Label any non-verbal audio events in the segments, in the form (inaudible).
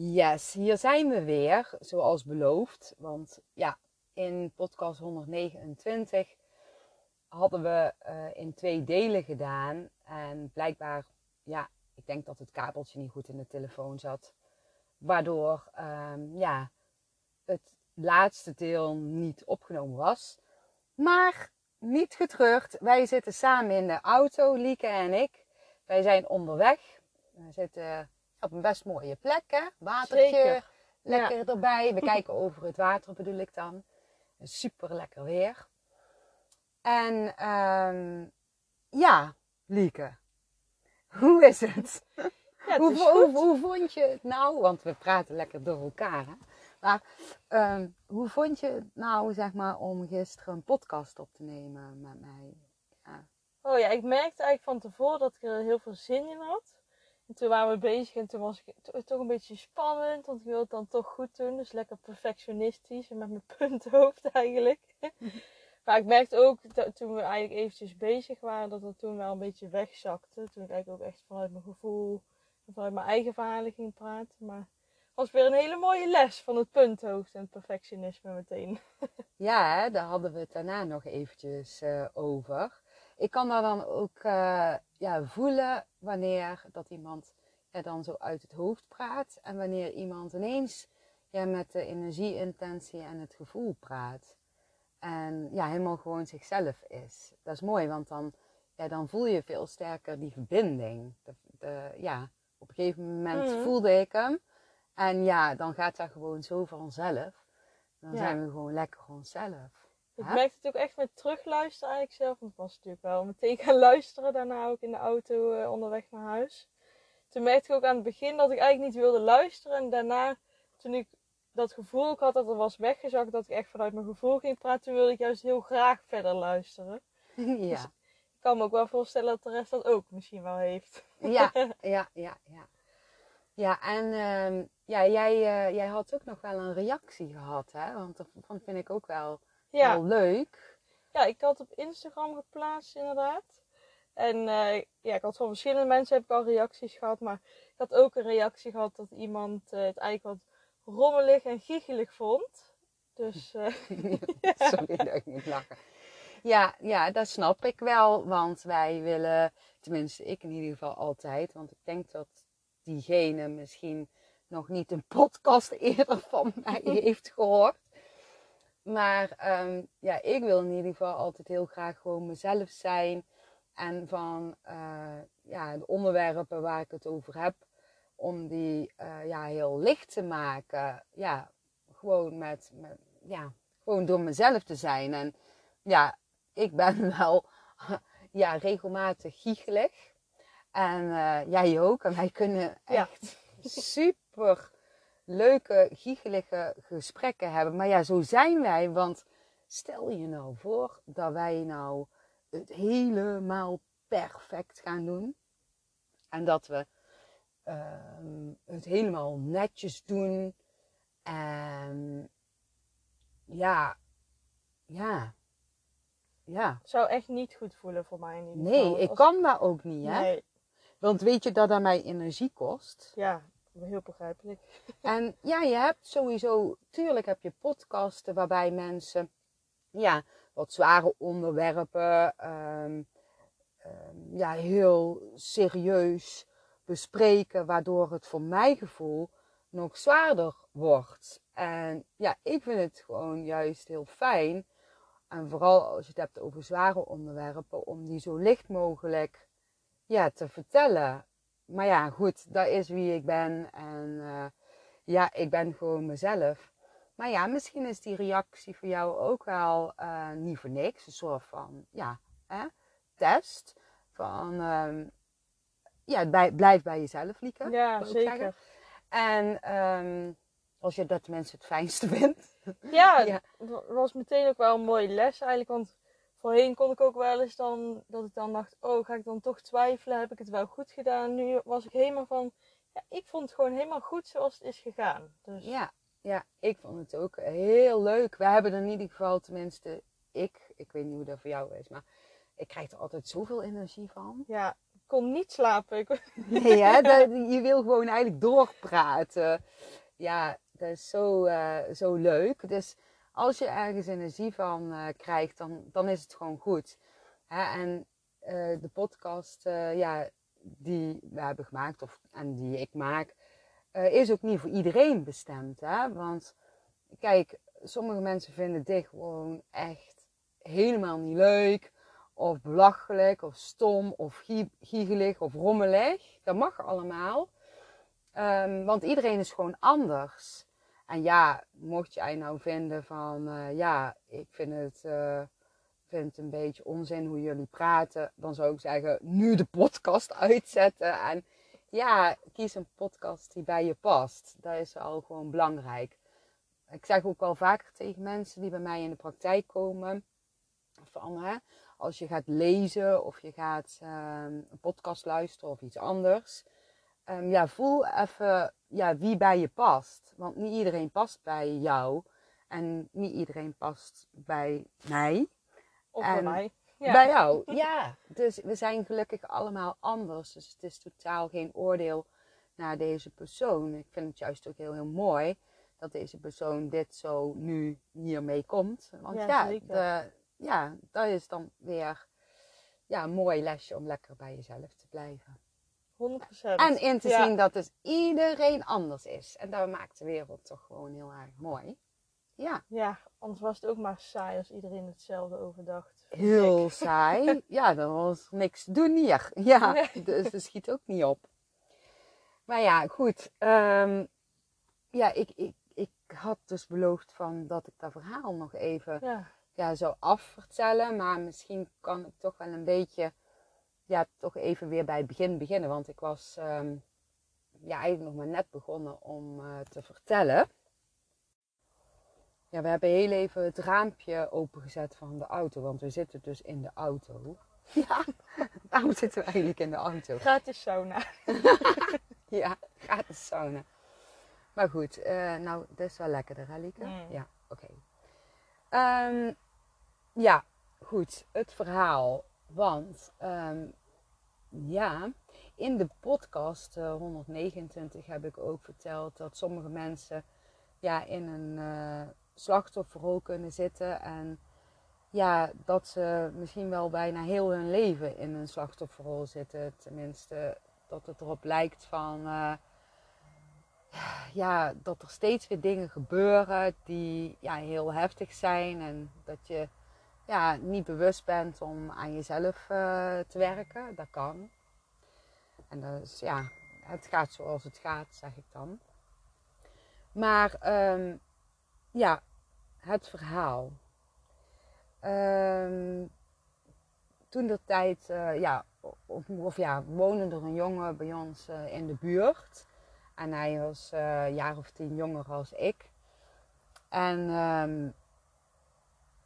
Yes, hier zijn we weer, zoals beloofd. Want ja, in podcast 129 hadden we uh, in twee delen gedaan. En blijkbaar, ja, ik denk dat het kabeltje niet goed in de telefoon zat. Waardoor, um, ja, het laatste deel niet opgenomen was. Maar niet getreurd, wij zitten samen in de auto, Lieke en ik. Wij zijn onderweg. We zitten op een best mooie plek, hè? Watertje Zeker. lekker erbij. We (laughs) kijken over het water bedoel ik dan. Super lekker weer. En ehm ja, Lieke. Hoe is het? (laughs) Ja, het hoe, is hoe vond je het nou? Want we praten lekker door elkaar. Hè? Maar ehm, hoe vond je het nou, zeg maar, om gisteren een podcast op te nemen met mij? Ja. Oh ja, ik merkte eigenlijk van tevoren dat ik er heel veel zin in had. En toen waren we bezig en toen was ik to- toch een beetje spannend, want ik wilde het dan toch goed doen. Dus lekker perfectionistisch en met mijn (laughs) punthoofd eigenlijk. (laughs) maar ik merkte ook dat toen we eigenlijk eventjes bezig waren, dat het toen wel een beetje wegzakte. Toen ik eigenlijk ook echt vanuit mijn gevoel en vanuit mijn eigen verhalen ging praten. Maar het was weer een hele mooie les van het punthoofd en het perfectionisme meteen. (laughs) Ja, daar hadden we het daarna nog eventjes eh, over. Ik kan daar dan ook eh, ja, voelen wanneer dat iemand ja, dan zo uit het hoofd praat. En wanneer iemand ineens ja, met de energieintentie en het gevoel praat. En ja, helemaal gewoon zichzelf is. Dat is mooi, want dan, ja, dan voel je veel sterker die verbinding. De, de- ja, op een gegeven moment Mhm. voelde ik hem. En ja, dan gaat dat gewoon zo vanzelf. Dan Ja. zijn we gewoon lekker onszelf. Ik merkte het ook echt met terugluisteren eigenlijk zelf. Want ik was natuurlijk wel meteen gaan (laughs) luisteren daarna ook in de auto eh, onderweg naar huis. Toen merkte ik ook aan het begin dat ik eigenlijk niet wilde luisteren. En daarna, toen ik dat gevoel had dat er was weggezakt, dat ik echt vanuit mijn gevoel ging praten, toen wilde ik juist heel graag verder luisteren. (laughs) ja. Ik kan me ook wel voorstellen dat de rest dat ook misschien wel heeft. ja, (laughs) ja, ja, ja. Ja, en ehm, ja, jij, eh, jij had ook nog wel een reactie gehad, hè? Want dat vind ik ook wel Ja, heel leuk. Ja, ik had op Instagram geplaatst inderdaad. En eh, ja, ik had van verschillende mensen heb ik al reacties gehad. Maar ik had ook een reactie gehad dat iemand eh, het eigenlijk wat rommelig en giechelig vond. Dus eh, (laughs) (laughs) Sorry dat ik moet lachen. Ja, ja, dat snap ik wel. Want wij willen, tenminste ik in ieder geval altijd. Want ik denk dat diegene misschien nog niet een podcast (laughs) eerder van mij heeft gehoord. Maar ehm, ja, ik wil in ieder geval altijd heel graag gewoon mezelf zijn. En van eh, ja, de onderwerpen waar ik het over heb, om die eh, ja, heel licht te maken. Ja, gewoon met, met ja, gewoon door mezelf te zijn. En ja, ik ben (laughs) wel ja, regelmatig giechelig. En eh, jij ook. En wij kunnen Ja. echt (laughs) super leuke, giechelige gesprekken hebben. Maar ja, zo zijn wij. Want stel je nou voor dat wij nou het helemaal perfect gaan doen. En dat we ehm, het helemaal netjes doen. En ja, ja, ja. het zou echt niet goed voelen voor mij in ieder geval. Nee, ik kan dat ook niet, hè? Nee, Want weet je dat dat mij energie kost? ja, heel begrijpelijk. (laughs) En ja, je hebt sowieso, tuurlijk heb je podcasten waarbij mensen, ja, wat zware onderwerpen, ehm, ehm, ja, heel serieus bespreken, waardoor het voor mijn gevoel nog zwaarder wordt. En ja, ik vind het gewoon juist heel fijn, en vooral als je het hebt over zware onderwerpen, om die zo licht mogelijk ja, te vertellen. Maar ja, goed, dat is wie ik ben. En eh, ja, ik ben gewoon mezelf. Maar ja, misschien is die reactie voor jou ook wel eh, niet voor niks. Een soort van, ja, hè, test. Van, ehm, ja, bij, blijf bij jezelf, Lieke. Ja, ik zeggen. zeker. En ehm, als je dat tenminste het fijnste (laughs) vindt. Ja, Ja. het was meteen ook wel een mooie les eigenlijk. Want voorheen kon ik ook wel eens dan, dat ik dan dacht, oh, ga ik dan toch twijfelen? Heb ik het wel goed gedaan? Nu was ik helemaal van, ja, ik vond het gewoon helemaal goed zoals het is gegaan. Dus Ja, ja, ik vond het ook heel leuk. We hebben er in ieder geval, tenminste ik, ik weet niet hoe dat voor jou is, maar ik krijg er altijd zoveel energie van. ja, kon niet slapen. Ik, (laughs) Nee, hè? Dat- je wil gewoon eigenlijk doorpraten. Ja, dat is zo, eh, zo leuk. Dus als je ergens energie van eh, krijgt, dan, dan is het gewoon goed. Hè? En eh, de podcast eh, ja, die we hebben gemaakt, of, en die ik maak, is ook niet voor iedereen bestemd. Hè? Want kijk, sommige mensen vinden dit gewoon echt helemaal niet leuk. Of belachelijk, of stom, of gie- giegelig, of rommelig. Dat mag allemaal. Ehm, want iedereen is gewoon anders. En ja, mocht jij nou vinden van, eh, ja, ik vind het, het een beetje onzin hoe jullie praten. Dan zou ik zeggen, nu de podcast (laughs) uitzetten. En ja, kies een podcast die bij je past. Dat is al gewoon belangrijk. Ik zeg ook wel vaker tegen mensen die bij mij in de praktijk komen. Van, hè, als je gaat lezen of je gaat ehm, een podcast luisteren of iets anders. Ehm, ja, voel even ja, wie bij je past. Want niet iedereen past bij jou. En niet iedereen past bij mij. of bij mij. Ja. Bij jou, (laughs) ja. Dus we zijn gelukkig allemaal anders. Dus het is totaal geen oordeel naar deze persoon. Ik vind het juist ook heel, heel mooi dat deze persoon dit zo nu hiermee komt. Want Ja, ja, de, ja dat is dan weer ja, een mooi lesje om lekker bij jezelf te blijven. 100%. En in te Ja. zien dat dus iedereen anders is. En dat maakt de wereld toch gewoon heel erg mooi. Ja. Ja, anders was het ook maar saai als iedereen hetzelfde overdacht. Heel ik. (laughs) saai. Ja, dan was niks te doen hier. Ja, (laughs) Nee. dus dat schiet ook niet op. Maar ja, goed. ehm, ja, ik, ik, ik had dus beloofd van dat ik dat verhaal nog even Ja, ja, zou afvertellen. Maar misschien kan ik toch wel een beetje, ja, toch even weer bij het begin beginnen. Want ik was ehm, ja, eigenlijk nog maar net begonnen om eh, te vertellen. Ja, we hebben heel even het raampje opengezet van de auto, want we zitten dus in de auto. Ja, (laughs) waarom zitten we eigenlijk in de auto? gratis sauna. (laughs) Ja, gratis sauna. Maar goed, eh, nou, dat is wel lekkerder, hè, Lieke? Mm. Ja, oké. Ehm, ja, goed, het verhaal. Want, ehm, ja, in de podcast eh, 129 heb ik ook verteld dat sommige mensen ja, in een eh, slachtofferrol kunnen zitten. En ja, dat ze misschien wel bijna heel hun leven in een slachtofferrol zitten. Tenminste, dat het erop lijkt van... eh, ja, dat er steeds weer dingen gebeuren die ja, heel heftig zijn. En dat je ja, niet bewust bent om aan jezelf eh, te werken. Dat kan. En dat is, ja, het gaat zoals het gaat, zeg ik dan. Maar ehm, ja, het verhaal. Ehm, toen de tijd, eh, ja, of, of ja, woonde er een jongen bij ons eh, in de buurt. En hij was een jaar of tien jonger als ik. En ehm,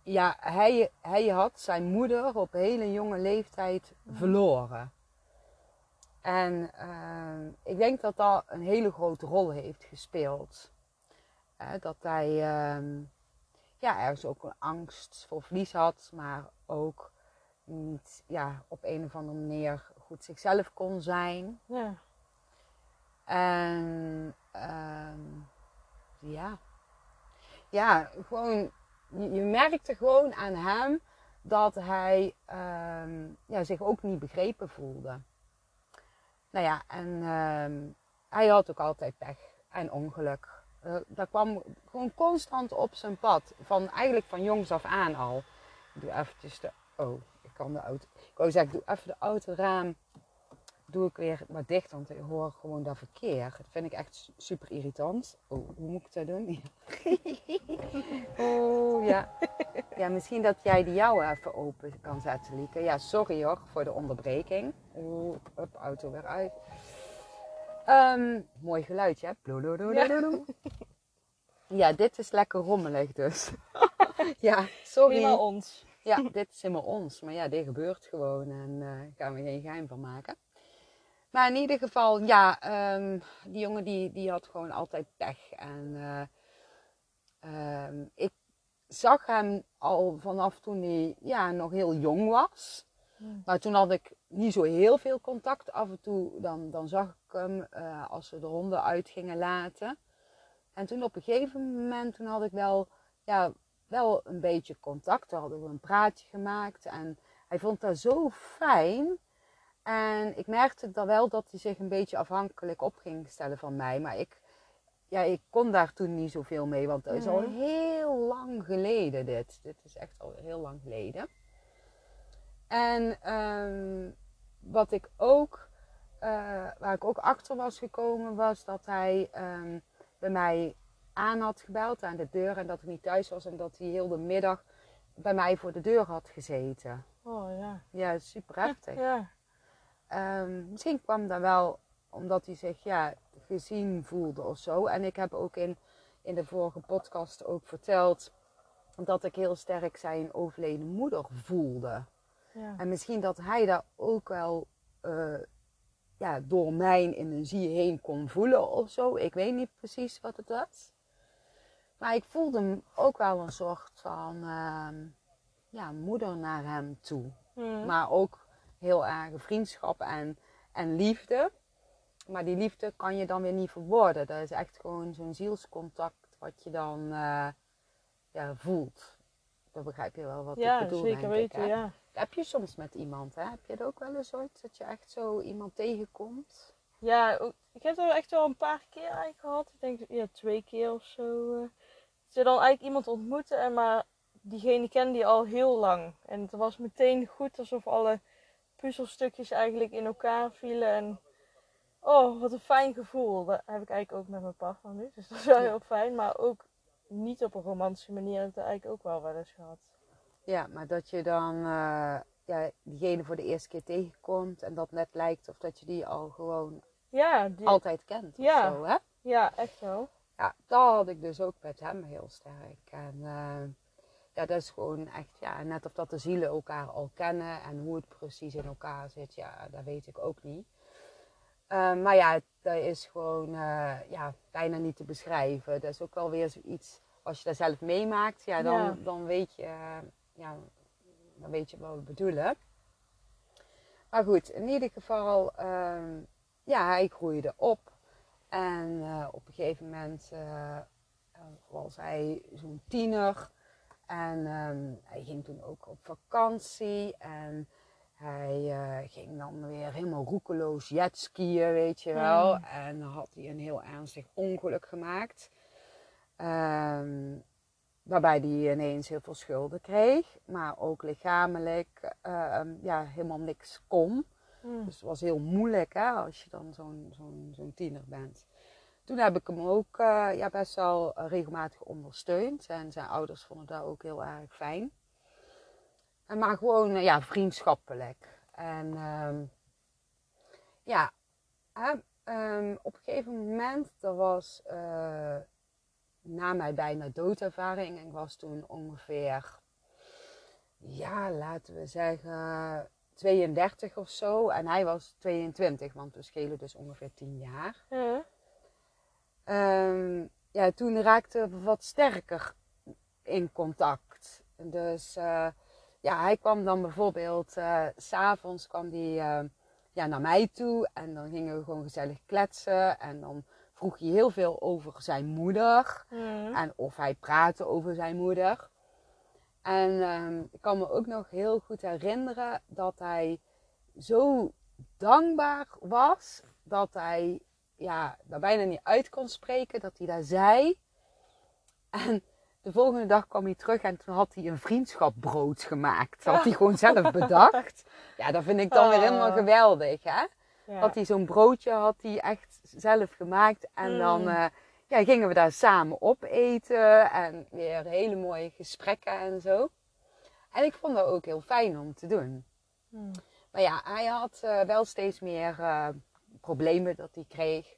ja, hij, hij had zijn moeder op hele jonge leeftijd verloren. En ehm, ik denk dat dat een hele grote rol heeft gespeeld. Dat hij ehm, ja, ergens ook een angst voor verlies had, maar ook niet ja, op een of andere manier goed zichzelf kon zijn. Ja, En ehm, ja. Ja, gewoon, je, merkte gewoon aan hem dat hij ehm, ja, zich ook niet begrepen voelde. Nou ja, en ehm, hij had ook altijd pech en ongeluk. Eh, dat kwam gewoon constant op zijn pad. Van, eigenlijk van jongs af aan al. Ik doe eventjes de... Oh, ik kan de auto... Ik wou zeggen, ik doe even de autoraam doe ik weer wat dicht, want ik hoor gewoon dat verkeer. Dat vind ik echt super irritant. Oh, hoe moet ik dat doen? (laughs) oh, ja. Ja, misschien dat jij die jouw even open kan zetten, Lieke. Ja, sorry hoor voor de onderbreking. Oeh, up, auto weer uit. Ehm, mooi geluidje, hè? Ja, dit is lekker rommelig dus. (laughs) ja, sorry. helemaal ons. Ja, dit is helemaal ons. Maar ja, dit gebeurt gewoon en daar gaan we geen geheim van maken. Maar in ieder geval, ja, ehm, die jongen die, die had gewoon altijd pech. En eh, ehm, ik zag hem al vanaf toen hij ja, nog heel jong was. Hmm. Maar toen had ik niet zo heel veel contact. Af en toe dan, dan zag ik hem eh, als we de honden uit gingen laten. En toen op een gegeven moment toen had ik wel, ja, wel een beetje contact. Toen hadden we een praatje gemaakt. En hij vond dat zo fijn. En ik merkte dan wel dat hij zich een beetje afhankelijk op ging stellen van mij. Maar ik, ja, ik kon daar toen niet zoveel mee. Want dat is al Mhm. heel lang geleden dit. Dit is echt al heel lang geleden. En ehm, wat ik ook, eh, waar ik ook achter was gekomen, was dat hij ehm, bij mij aan had gebeld aan de deur en dat ik niet thuis was en dat hij heel de middag bij mij voor de deur had gezeten. Oh ja. Ja, super heftig. Ja. Ehm, misschien kwam dat wel omdat hij zich ja, gezien voelde of zo. En ik heb ook in, in de vorige podcast ook verteld dat ik heel sterk zijn overleden moeder voelde. Ja. En misschien dat hij daar ook wel eh, ja, door mijn energie heen kon voelen of zo. Ik weet niet precies wat het was. Maar ik voelde hem ook wel een soort van ehm, ja, moeder naar hem toe. Maar ook heel erg vriendschap en, en liefde. Maar die liefde kan je dan weer niet verwoorden. Dat is echt gewoon zo'n zielscontact wat je dan eh, ja, voelt. Dat begrijp je wel wat ja, ik bedoel, zeker denk weten, ik, ja. Dat heb je soms met iemand, hè? Heb je dat ook wel eens ooit? Dat je echt zo iemand tegenkomt? Ja, ik heb er echt wel een paar keer eigenlijk gehad. Ik denk ja, twee keer of zo. eh. Dat je dan eigenlijk iemand ontmoette en maar diegene kende je al heel lang. En het was meteen goed alsof alle puzzelstukjes eigenlijk in elkaar vielen. En oh, wat een fijn gevoel. Dat heb ik eigenlijk ook met mijn partner nu. Dus dat is wel heel fijn. Maar ook niet op een romantische manier heb ik dat eigenlijk ook wel wel eens gehad. Ja, maar dat je dan eh, ja, diegene voor de eerste keer tegenkomt en dat net lijkt of dat je die al gewoon Ja, die, altijd kent of Ja. zo, hè? ja echt wel. Ja, dat had ik dus ook met hem heel sterk. En eh, ja, dat is gewoon echt, ja, net of dat de zielen elkaar al kennen en hoe het precies in elkaar zit, ja, dat weet ik ook niet. Eh, maar ja, dat is gewoon eh, ja, bijna niet te beschrijven. Dat is ook wel weer zoiets, als je dat zelf meemaakt, ja, dan, Ja. dan weet je, eh, ja, dan weet je wat we bedoelen. Maar goed, in ieder geval, ehm, ja, hij groeide op. En eh, op een gegeven moment was hij zo'n tiener. En ehm, hij ging toen ook op vakantie. En hij eh, ging dan weer helemaal roekeloos jetskiën, weet je wel. Mm. En dan had hij een heel ernstig ongeluk gemaakt. Ehm, waarbij hij ineens heel veel schulden kreeg. Maar ook lichamelijk ehm, ja, helemaal niks kon. Hmm. Dus het was heel moeilijk hè, als je dan zo'n zo'n zo'n tiener bent. Toen heb ik hem ook eh, ja, best wel eh, regelmatig ondersteund. En zijn ouders vonden dat ook heel erg fijn. En maar gewoon eh, ja, vriendschappelijk. En ehm, ja, ehm, op een gegeven moment, dat was na mijn bijna doodervaring. Ik was toen ongeveer, ja, laten we zeggen 32 of zo. En hij was 22, want we schelen dus ongeveer 10 jaar. Ja. Ehm, ja, toen raakten we wat sterker in contact. Dus eh, ja, hij kwam dan bijvoorbeeld, eh, s s'avonds kwam hij eh, ja, naar mij toe. En dan gingen we gewoon gezellig kletsen. En dan vroeg hij heel veel over zijn moeder. Hmm. En of hij praatte over zijn moeder. En ehm, ik kan me ook nog heel goed herinneren dat hij zo dankbaar was dat hij ja, daar bijna niet uit kon spreken, dat hij dat zei. En de volgende dag kwam hij terug en toen had hij een vriendschapbrood gemaakt. Dat had hij gewoon zelf bedacht. (laughs) Ja, dat vind ik dan weer helemaal Oh. geweldig, hè? Ja. Had hij zo'n broodje had hij echt zelf gemaakt. En Mm. dan eh, ja, gingen we daar samen opeten. En weer hele mooie gesprekken en zo. En ik vond dat ook heel fijn om te doen. Hmm. Maar ja, hij had eh, wel steeds meer eh, problemen dat hij kreeg.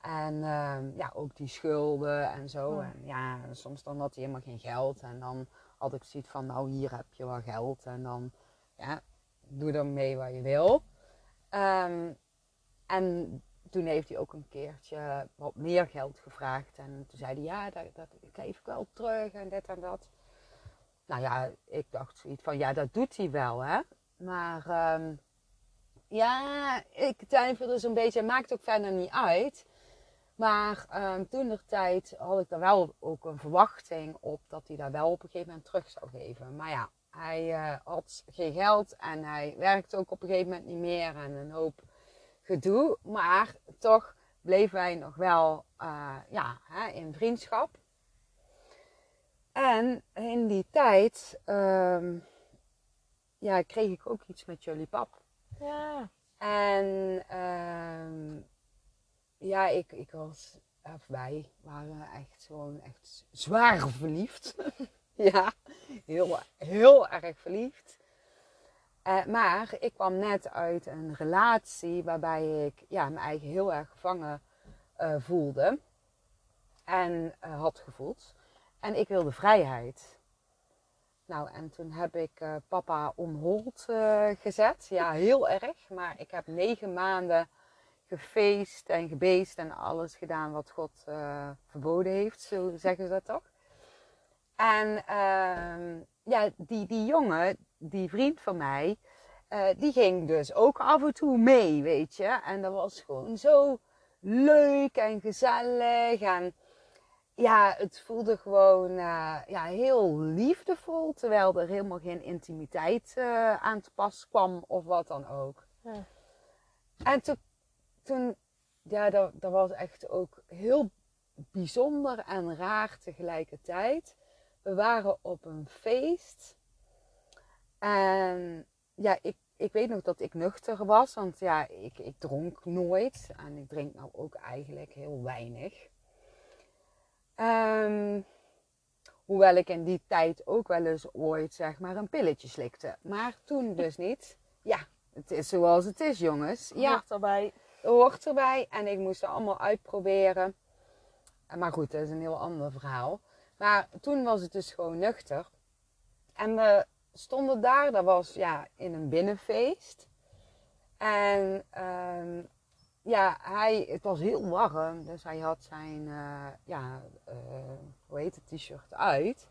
En ehm, ja, ook die schulden en zo. Ja. En ja, soms dan had hij helemaal geen geld. En dan had ik zoiets van, nou hier heb je wel geld. En dan, ja, doe ermee wat je wil. Ehm, en toen heeft hij ook een keertje wat meer geld gevraagd. En toen zei hij, ja, dat, dat geef ik wel terug en dit en dat. Nou ja, ik dacht zoiets van, ja, dat doet hij wel, hè. Maar ehm, ja, ik twijfelde zo'n beetje. Het maakt ook verder niet uit. Maar um, toen de tijd had ik er wel ook een verwachting op dat hij daar wel op een gegeven moment terug zou geven. Maar ja, hij uh, had geen geld en hij werkte ook op een gegeven moment niet meer en een hoop gedoe. Maar toch bleven wij nog wel uh, ja, hè, in vriendschap. En in die tijd um, ja, kreeg ik ook iets met jullie pap. Ja. En um, ja, ik, ik was, of wij waren echt gewoon echt zwaar verliefd. (laughs) ja, heel, heel erg verliefd. Uh, maar ik kwam net uit een relatie waarbij ik ja, me eigen heel erg gevangen uh, voelde. En uh, had gevoeld. En ik wilde vrijheid. Nou, en toen heb ik papa omhold gezet. Ja, heel erg. Maar ik heb negen maanden gefeest en gebeest en alles gedaan wat God verboden heeft. Zo zeggen ze dat toch? En uh, ja, die, die jongen, die vriend van mij, die ging dus ook af en toe mee, weet je. En dat was gewoon zo leuk en gezellig. En ja, het voelde gewoon uh, ja, heel liefdevol, terwijl er helemaal geen intimiteit uh, aan te pas kwam of wat dan ook. Ja. En toen, toen ja, dat, dat was echt ook heel bijzonder en raar tegelijkertijd. We waren op een feest. En ja, ik, ik weet nog dat ik nuchter was. Want ja, ik, ik dronk nooit. En ik drink nou ook eigenlijk heel weinig. Um, hoewel ik in die tijd ook wel eens ooit zeg maar een pilletje slikte. Maar toen (laughs) dus niet. Ja, het is zoals het is jongens. Ja, hoort erbij. Hoort erbij. En ik moest het allemaal uitproberen. Maar goed, dat is een heel ander verhaal. Maar toen was het dus gewoon nuchter. En we stonden daar, dat was ja, in een binnenfeest. En um, ja, hij, het was heel warm, dus hij had zijn, uh, ja, uh, hoe heet het, t-shirt uit.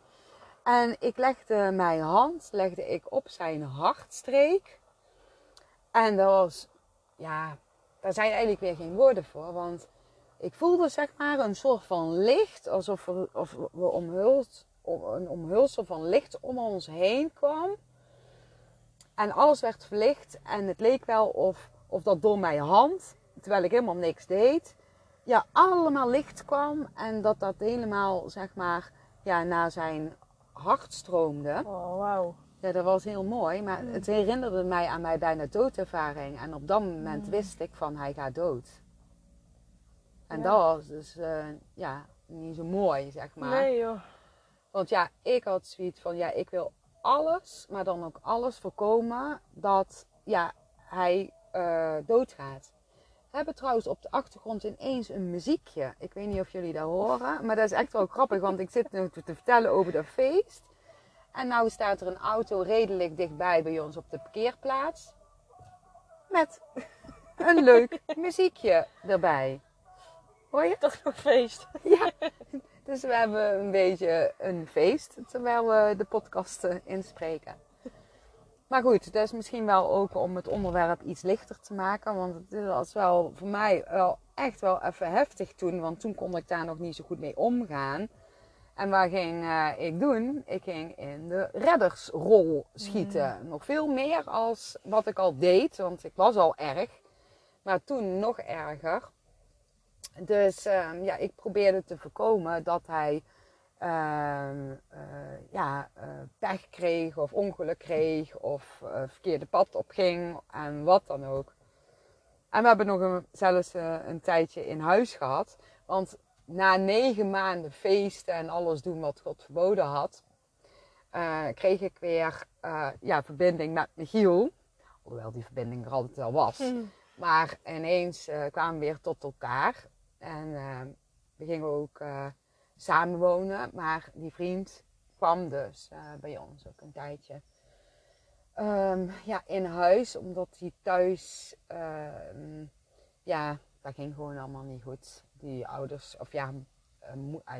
En ik legde mijn hand, legde ik op zijn hartstreek. En dat was, ja, daar zijn eigenlijk weer geen woorden voor, want ik voelde zeg maar een soort van licht, alsof we, of we omhuld, een omhulsel van licht om ons heen kwam. En alles werd verlicht en het leek wel of, of dat door mijn hand, terwijl ik helemaal niks deed, ja, allemaal licht kwam en dat dat helemaal zeg maar ja, naar zijn hart stroomde. Oh, wauw. Ja, dat was heel mooi, maar het herinnerde mij aan mijn bijna doodervaring. En op dat moment wist ik van hij gaat dood. En ja. dat was dus uh, ja, niet zo mooi, zeg maar. Nee joh. Want ja, ik had zoiets van, ja, ik wil alles, maar dan ook alles voorkomen dat ja, hij uh, doodgaat. We hebben trouwens op de achtergrond ineens een muziekje. Ik weet niet of jullie dat horen, maar dat is echt wel grappig, want ik zit nu te vertellen over dat feest. En nou staat er een auto redelijk dichtbij bij ons op de parkeerplaats. Met een (laughs) leuk muziekje erbij. Hoor je? Dat is nog feest. (laughs) Ja. Dus we hebben een beetje een feest terwijl we de podcast inspreken. Maar goed, dat is misschien wel ook om het onderwerp iets lichter te maken. Want het was wel voor mij wel echt wel even heftig toen. Want toen kon ik daar nog niet zo goed mee omgaan. En waar ging uh, ik doen? Ik ging in de reddersrol schieten. Mm. Nog veel meer als wat ik al deed. Want ik was al erg. Maar toen nog erger. Dus uh, ja, ik probeerde te voorkomen dat hij uh, uh, ja, eh, pech kreeg of ongeluk kreeg of eh, verkeerde pad opging en wat dan ook. En we hebben nog een, zelfs een tijdje in huis gehad. Want na negen maanden feesten en alles doen wat God verboden had, kreeg ik weer ja, verbinding met Michiel. Hoewel die verbinding er altijd wel was. Mm. Maar ineens kwamen we weer tot elkaar. En we gingen ook uh, samen wonen. Maar die vriend kwam dus uh, bij ons ook een tijdje. Um, ja, in huis, omdat hij thuis, ehm, ja, dat ging gewoon allemaal niet goed. Die ouders, of ja,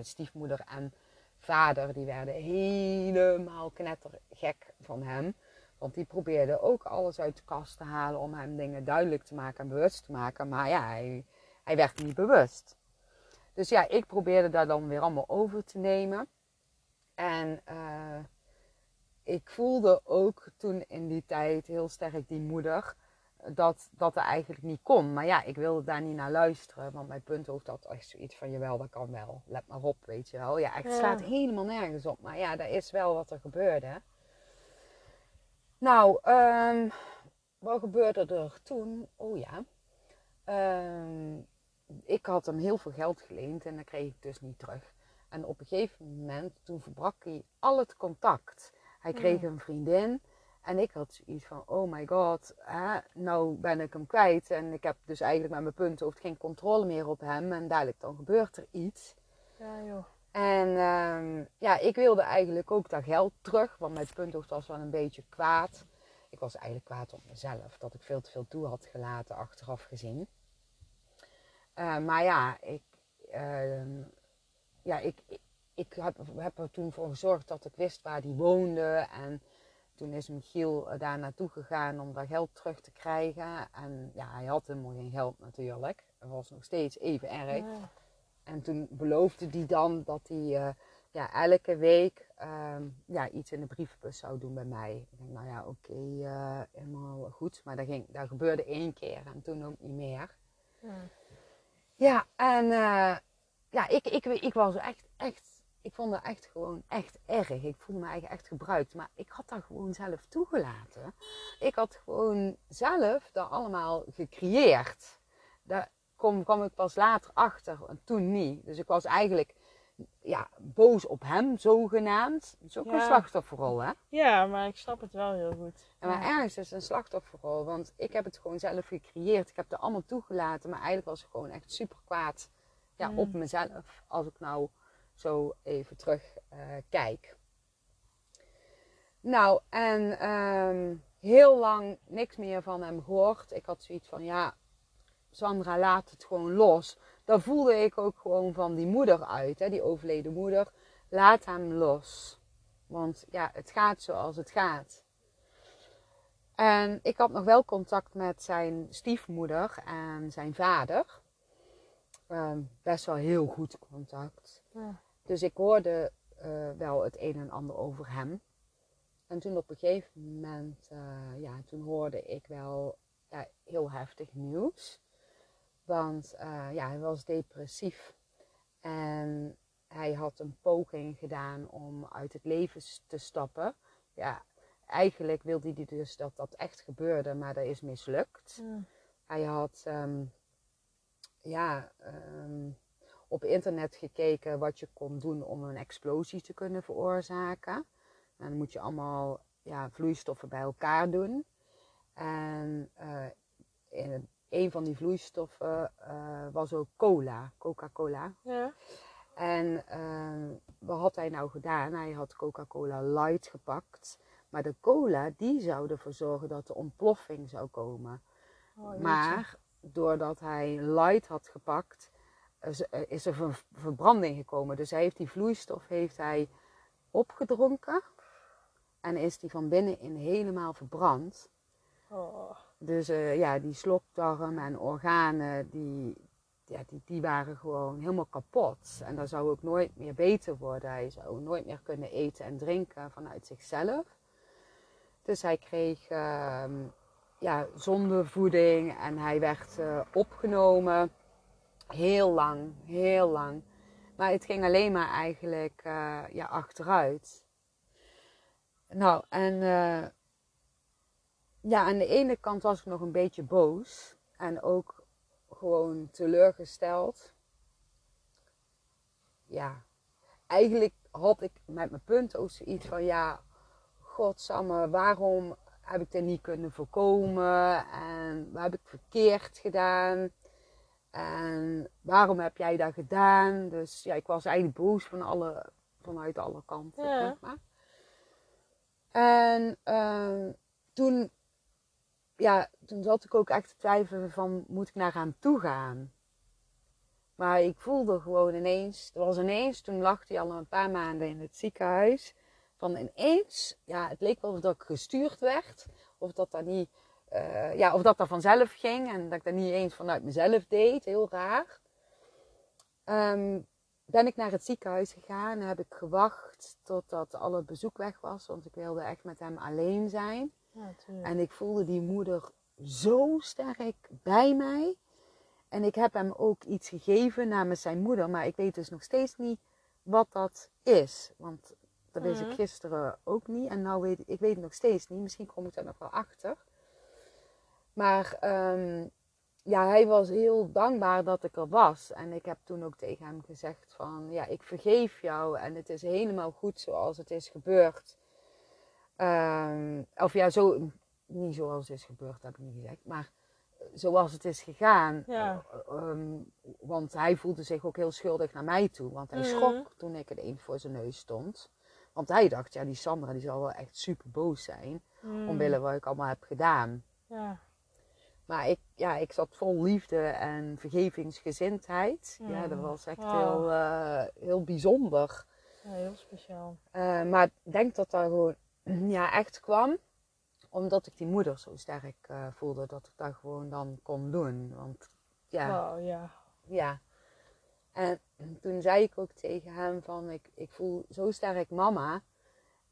stiefmoeder en vader, die werden helemaal knettergek van hem. Want die probeerde ook alles uit de kast te halen om hem dingen duidelijk te maken en bewust te maken. Maar ja, hij, hij werd niet bewust. Dus ja, ik probeerde daar dan weer allemaal over te nemen. En uh, ik voelde ook toen in die tijd heel sterk die moeder dat dat er eigenlijk niet kon. Maar ja, ik wilde daar niet naar luisteren. Want mijn punthoofd had echt zoiets van, jawel, dat kan wel. Let maar op, weet je wel. Ja, het slaat helemaal nergens op. Maar ja, dat is wel wat er gebeurde. Nou, um, wat gebeurde er toen? Oh ja. Um, ik had hem heel veel geld geleend en dat kreeg ik dus niet terug. En op een gegeven moment, toen verbrak hij al het contact. Hij kreeg een vriendin. En ik had zoiets van, oh my god, hè, nou ben ik hem kwijt. En ik heb dus eigenlijk met mijn punthoofd geen controle meer op hem. En duidelijk, dan gebeurt er iets. Ja, joh. En um, ja, ik wilde eigenlijk ook dat geld terug. Want mijn punthoofd was wel een beetje kwaad. Ik was eigenlijk kwaad op mezelf. Dat ik veel te veel toe had gelaten, achteraf gezien. Uh, maar ja, ik, uh, ja, ik, ik, ik heb, heb, er toen voor gezorgd dat ik wist waar die woonde. En toen is Michiel daar naartoe gegaan om dat geld terug te krijgen. En ja, hij had helemaal geen geld natuurlijk. Het was nog steeds even erg. Ja. En toen beloofde hij dan dat hij uh, ja, elke week um, ja, iets in de brievenbus zou doen bij mij. Ik denk, nou ja, oké, okay, uh, helemaal goed. Maar dat, ging, dat gebeurde één keer en toen ook niet meer. Ja, ja en uh, ja, ik, ik, ik was echt, echt ik vond dat echt gewoon echt erg. Ik voelde me eigenlijk echt gebruikt. Maar ik had dat gewoon zelf toegelaten. Ik had gewoon zelf dat allemaal gecreëerd. Daar kwam, kwam ik pas later achter en toen niet. Dus ik was eigenlijk ja, boos op hem, zogenaamd. Dat is ook een slachtofferrol, hè? Ja, maar ik snap het wel heel goed. En maar ergens is het een slachtofferrol. Want ik heb het gewoon zelf gecreëerd. Ik heb het allemaal toegelaten. Maar eigenlijk was ik gewoon echt super kwaad ja, op mezelf. Als ik nou zo even terug uh, kijk. Nou, en um, heel lang niks meer van hem gehoord. Ik had zoiets van, ja, Sandra, laat het gewoon los. Dat voelde ik ook gewoon van die moeder uit, hè, die overleden moeder. Laat hem los. Want ja, het gaat zoals het gaat. En ik had nog wel contact met zijn stiefmoeder en zijn vader. Um, best wel heel goed contact. Ja. Dus ik hoorde uh, wel het een en ander over hem. En toen op een gegeven moment, uh, ja, toen hoorde ik wel ja, heel heftig nieuws. Want uh, ja, hij was depressief. En hij had een poging gedaan om uit het leven te stappen. Ja, eigenlijk wilde hij dus dat dat echt gebeurde, maar dat is mislukt. Hij had, um, ja, um, op internet gekeken wat je kon doen om een explosie te kunnen veroorzaken. En dan moet je allemaal ja, vloeistoffen bij elkaar doen. En uh, in een van die vloeistoffen uh, was ook cola, Coca-Cola. Ja. En uh, wat had hij nou gedaan? Hij had Coca-Cola Light gepakt. Maar de cola, die zou ervoor zorgen dat de ontploffing zou komen. Oh, maar doordat hij Light had gepakt, eh, eh, is er ver verbranding gekomen. Dus hij heeft die vloeistof heeft hij opgedronken en is die van binnenin helemaal verbrand. Oh. Dus uh, ja, die slokdarm en organen, die, ja, die, die waren gewoon helemaal kapot. En dat zou ook nooit meer beter worden. Hij zou nooit meer kunnen eten en drinken vanuit zichzelf. Dus hij kreeg uh, ja, zondevoeding en hij werd uh, opgenomen Heel lang, heel lang. Maar het ging alleen maar eigenlijk uh, ja, achteruit. Nou, en ja, aan de ene kant was ik nog een beetje boos. En ook gewoon teleurgesteld. Ja, eigenlijk had ik met mijn punt ook zoiets van... Ja, godsamme, waarom heb ik dit niet kunnen voorkomen? En wat heb ik verkeerd gedaan? En waarom heb jij dat gedaan? Dus ja, ik was eigenlijk boos van alle, vanuit alle kanten. Ja. Zeg maar. En uh, toen, ja, toen zat ik ook echt te twijfelen van, moet ik naar hem toe gaan? Maar ik voelde gewoon ineens, er was ineens, toen lag hij al een paar maanden in het ziekenhuis. van ineens, ja, het leek wel of dat ik gestuurd werd. Of dat dat niet, eh, ja, of dat dat vanzelf ging en dat ik dat niet eens vanuit mezelf deed. Heel raar. Ehm, ben ik naar het ziekenhuis gegaan. Heb ik gewacht totdat alle bezoek weg was. Want ik wilde echt met hem alleen zijn. Ja. En ik voelde die moeder zo sterk bij mij. En ik heb hem ook iets gegeven namens zijn moeder. Maar ik weet dus nog steeds niet wat dat is. Want dat wist Mhm. ik gisteren ook niet. En nou weet ik, ik weet het nog steeds niet. Misschien kom ik daar nog wel achter. Maar ehm, ja, hij was heel dankbaar dat ik er was. En ik heb toen ook tegen hem gezegd van... Ja, ik vergeef jou. En het is helemaal goed zoals het is gebeurd. Ehm, of ja, zo, niet zoals het is gebeurd, heb ik niet gezegd. Maar zoals het is gegaan. Ja. Eh, ehm, want hij voelde zich ook heel schuldig naar mij toe. Want hij Mhm. schrok toen ik ineens voor zijn neus stond. Want hij dacht, ja, die Sandra die zal wel echt super boos zijn. Mm. Omwille wat ik allemaal heb gedaan. Ja. Maar ik, ja, ik zat vol liefde en vergevingsgezindheid. Ja, Mm. dat was echt heel, eh, heel bijzonder. ja, heel speciaal. Eh, maar ik denk dat dat gewoon (clears throat) ja, echt kwam omdat ik die moeder zo sterk eh, voelde dat ik dat gewoon dan kon doen. Want ja, ja. ja. En toen zei ik ook tegen hem van ik, ik voel zo sterk mama.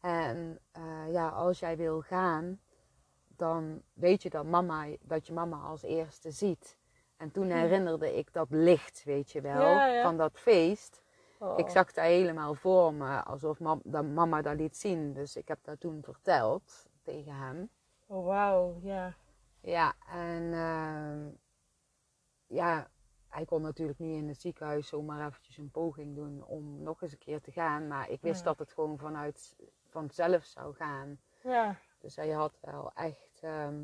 En eh, ja, als jij wil gaan, dan weet je dat, mama, dat je mama als eerste ziet. En toen herinnerde ik dat licht, weet je wel, Ja, ja. van dat feest. Oh. Ik zag dat helemaal voor me, alsof mam, dat mama dat liet zien. Dus ik heb dat toen verteld tegen hem. Oh, wauw, ja. Ja, en ehm, ja, hij kon natuurlijk niet in het ziekenhuis zomaar eventjes een poging doen om nog eens een keer te gaan. Maar ik wist Ja. dat het gewoon vanuit vanzelf zou gaan. Ja. Dus hij had wel echt, ehm,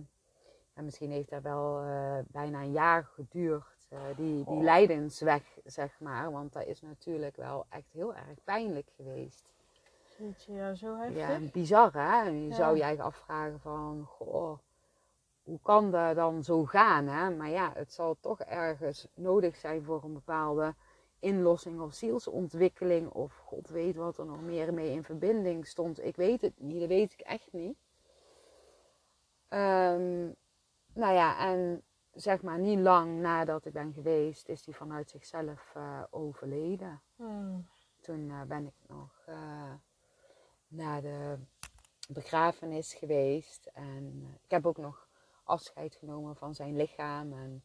en misschien heeft dat wel eh, bijna een jaar geduurd, eh, die, die Oh. lijdensweg, zeg maar. Want dat is natuurlijk wel echt heel erg pijnlijk geweest. Jeetje, ja, zo heftig. Ja, bizar hè. Je Ja. zou je eigen afvragen van, goh, hoe kan dat dan zo gaan hè? Maar ja, het zal toch ergens nodig zijn voor een bepaalde inlossing of zielsontwikkeling. Of god weet wat er nog meer mee in verbinding stond. Ik weet het niet, dat weet ik echt niet. Ehm, nou ja, en zeg maar niet lang nadat ik ben geweest, is hij vanuit zichzelf eh, overleden Hmm. toen eh, ben ik nog eh, naar de begrafenis geweest. En ik heb ook nog afscheid genomen van zijn lichaam. En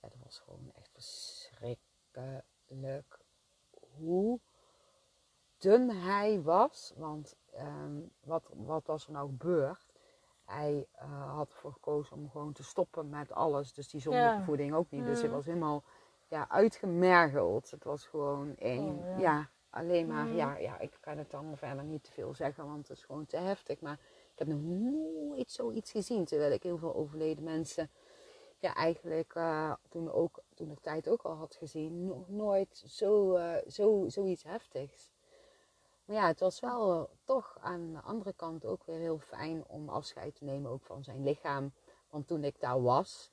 ja, dat was gewoon echt verschrikkelijk hoe dun hij was. Want ehm, wat, wat was er nou gebeurd? Hij eh, had ervoor gekozen om gewoon te stoppen met alles. Dus die zonder Ja. voeding ook niet. Dus hij Mm. was helemaal ja, uitgemergeld. Het was gewoon één, Oh, ja. ja. alleen maar, Mm. ja, ja, ik kan het dan verder niet te veel zeggen, want het is gewoon te heftig. Maar ik heb nog nooit zoiets gezien, terwijl ik heel veel overleden mensen, ja, eigenlijk eh, toen, ook, toen de tijd ook al had gezien, nog nooit zo, eh, zo, zoiets heftigs. Maar ja, het was wel eh, toch aan de andere kant ook weer heel fijn om afscheid te nemen ook van zijn lichaam. Want toen ik daar was,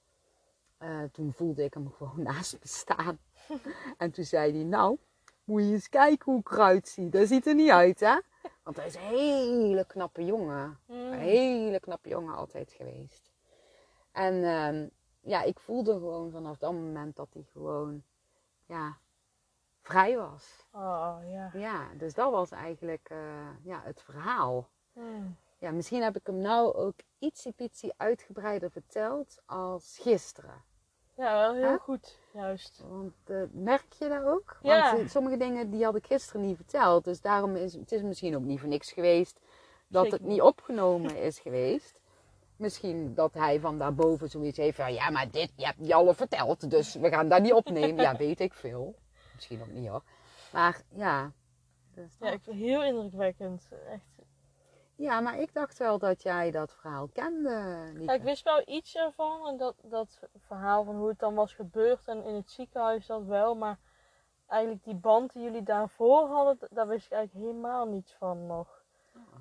eh, toen voelde ik hem (laughs) gewoon naast me staan. (laughs) en toen zei hij, nou, moet je eens kijken hoe ik eruit zie. Dat ziet er niet uit, hè? Want hij is een hele knappe jongen. Hmm. Een hele knappe jongen altijd geweest. En ehm, ja, ik voelde gewoon vanaf dat moment dat hij gewoon, ja, vrij was. Oh, ja. Ja, dus dat was eigenlijk eh, ja, het verhaal. Hmm. Ja, misschien heb ik hem nou ook ietsiepietsie uitgebreider verteld als gisteren. Ja, wel heel goed, juist. Want eh, merk je dat ook? Ja. Want eh, sommige dingen die had ik gisteren niet verteld. Dus daarom is het is misschien ook niet voor niks geweest dat Zeker het niet opgenomen (laughs) is geweest. Misschien dat hij van daarboven zoiets heeft van... Ja, maar dit je hebt je al verteld, dus we gaan dat niet opnemen. Ja, weet ik veel. Misschien ook niet hoor. Maar ja. Ja, dat. ik vind het heel indrukwekkend. Echt. Ja, maar ik dacht wel dat jij dat verhaal kende, Lieke. Ja, ik wist wel iets ervan. En dat, dat verhaal van hoe het dan was gebeurd. En in het ziekenhuis dat wel. Maar eigenlijk die band die jullie daarvoor hadden. Daar wist ik eigenlijk helemaal niets van nog.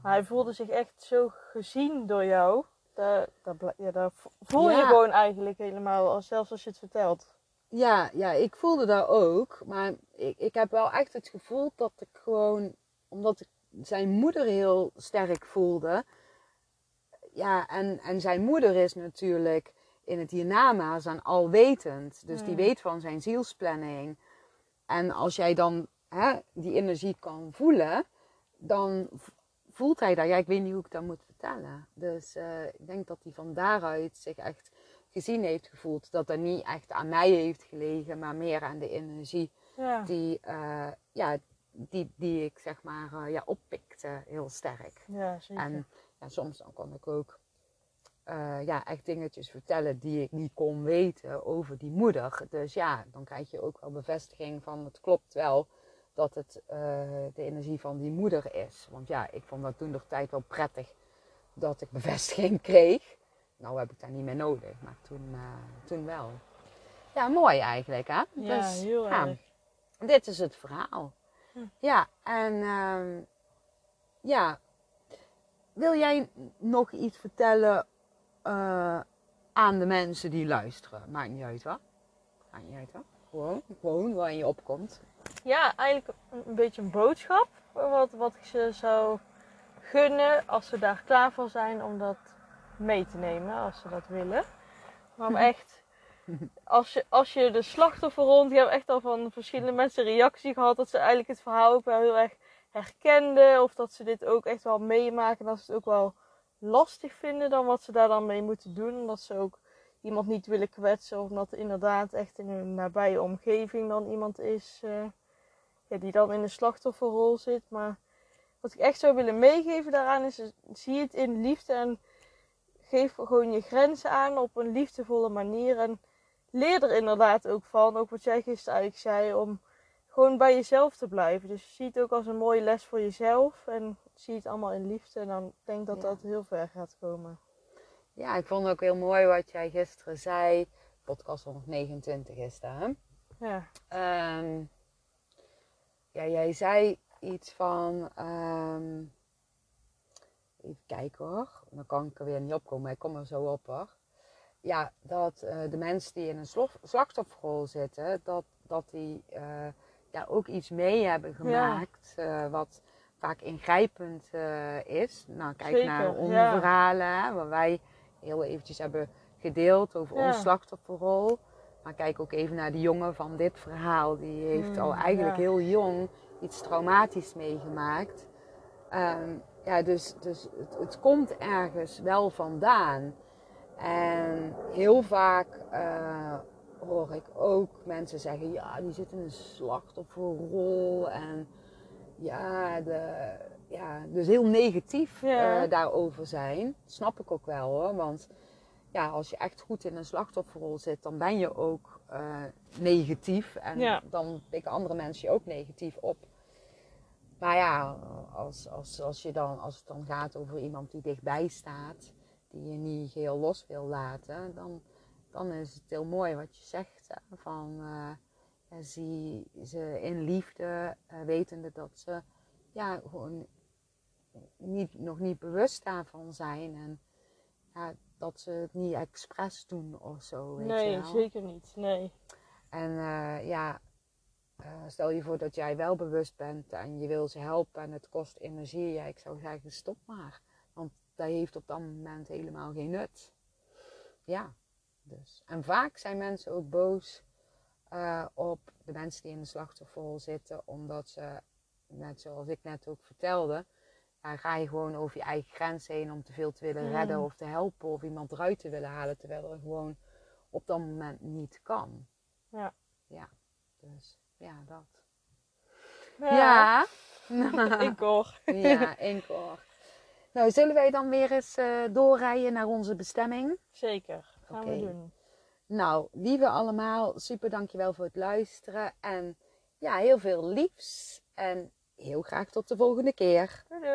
Maar hij voelde zich echt zo gezien door jou. Daar, ja, voel je Ja. gewoon eigenlijk helemaal. Zelfs als je het vertelt. Ja, ja, ik voelde dat ook. Maar ik, ik heb wel echt het gevoel dat ik gewoon... Omdat ik zijn moeder heel sterk voelde. Ja, en, en zijn moeder is natuurlijk in het hiernamaals aan alwetend. Dus die Mm. weet van zijn zielsplanning. En als jij dan hè, die energie kan voelen, dan voelt hij dat. Ja, ik weet niet hoe ik dat moet vertellen. Dus eh, ik denk dat hij van daaruit zich echt gezien heeft gevoeld. Dat dat niet echt aan mij heeft gelegen, maar meer aan de energie Ja. die, eh, ja, die, die ik zeg maar eh, ja, oppikte heel sterk. Ja, zeker. En ja, soms dan kon ik ook eh, ja, echt dingetjes vertellen die ik niet kon weten over die moeder. Dus ja, dan krijg je ook wel bevestiging van het klopt wel dat het de energie van die moeder is. Want ja, ik vond dat toen de tijd wel prettig dat ik bevestiging kreeg. Nou heb ik dat niet meer nodig, maar toen, eh, toen wel. Ja, mooi eigenlijk hè? ja, Dus, heel ja, erg. dit is het verhaal. Hm. Ja, en ehm, ja, wil jij nog iets vertellen eh, aan de mensen die luisteren? Maakt niet uit wat. Maakt niet uit wat. Gewoon, gewoon waar je opkomt. Ja, eigenlijk een, een beetje een boodschap. Wat, wat ik ze zou gunnen als ze daar klaar voor zijn om dat mee te nemen, als ze dat willen. Maar om (laughs) echt, als je, als je de slachtofferrol, ik heb echt al van verschillende mensen reactie gehad dat ze eigenlijk het verhaal ook wel heel erg herkenden. Of dat ze dit ook echt wel meemaken en dat ze het ook wel lastig vinden dan wat ze daar dan mee moeten doen. Omdat ze ook iemand niet willen kwetsen of omdat er inderdaad echt in hun nabije omgeving dan iemand is eh, ja, die dan in de slachtofferrol zit. Maar wat ik echt zou willen meegeven daaraan is, is, zie het in liefde en geef gewoon je grenzen aan op een liefdevolle manier. En leer er inderdaad ook van, ook wat jij gisteren eigenlijk zei, om gewoon bij jezelf te blijven. Dus zie het ook als een mooie les voor jezelf en zie het allemaal in liefde. En dan denk ik dat Ja. dat heel ver gaat komen. Ja, ik vond ook heel mooi wat jij gisteren zei. Podcast 129 is dat, hè? Ja, Ehm, ja, jij zei iets van. ehm, even kijken hoor. Dan kan ik er weer niet opkomen, maar ik kom er zo op hoor. Ja, dat eh, de mensen die in een slachtofferrol zitten, dat, dat die eh, ja, ook iets mee hebben gemaakt. eh, wat vaak ingrijpend eh, is. Nou, kijk Zeker, naar onze ja. verhalen, hè, waar wij heel eventjes hebben gedeeld over Ja. onze slachtofferrol. Maar kijk ook even naar de jongen van dit verhaal. Die heeft al eigenlijk ja. heel jong iets traumatisch meegemaakt. Ehm, ja, dus, dus het, het komt ergens wel vandaan. En heel vaak eh, hoor ik ook mensen zeggen: ja, die zit in een slachtofferrol. En ja, de, ja dus heel negatief Ja. eh, daarover zijn. Dat snap ik ook wel hoor. Want ja, als je echt goed in een slachtofferrol zit, dan ben je ook eh, negatief. En Ja. dan pikken andere mensen je ook negatief op. Maar ja, als, als, als, je dan, als het dan gaat over iemand die dichtbij staat, die je niet geheel los wil laten, dan, dan is het heel mooi wat je zegt. Hè? Van, eh, ja, zie ze in liefde, eh, wetende dat ze ja, gewoon niet, nog niet bewust daarvan zijn. En ja, dat ze het niet expres doen of zo. Weet je nee, wel? zeker niet. Nee. En eh, ja, eh, stel je voor dat jij wel bewust bent en je wil ze helpen en het kost energie. Ja, ik zou zeggen, stop maar. Want dat heeft op dat moment helemaal geen nut. Ja, dus. En vaak zijn mensen ook boos eh, op de mensen die in de slachtofferrol zitten, omdat ze, net zoals ik net ook vertelde, ja, ga je gewoon over je eigen grens heen om te veel te willen Mm. redden of te helpen of iemand eruit te willen halen, terwijl er gewoon op dat moment niet kan. Ja. Ja, dus ja, dat. Ja, Ja, (laughs) (laughs) ja enkel. Nou, zullen wij dan weer eens eh, doorrijden naar onze bestemming? Zeker. Gaan we doen. Nou, lieve allemaal, super dankjewel voor het luisteren. En ja, heel veel liefs. En heel graag tot de volgende keer. Doei doei.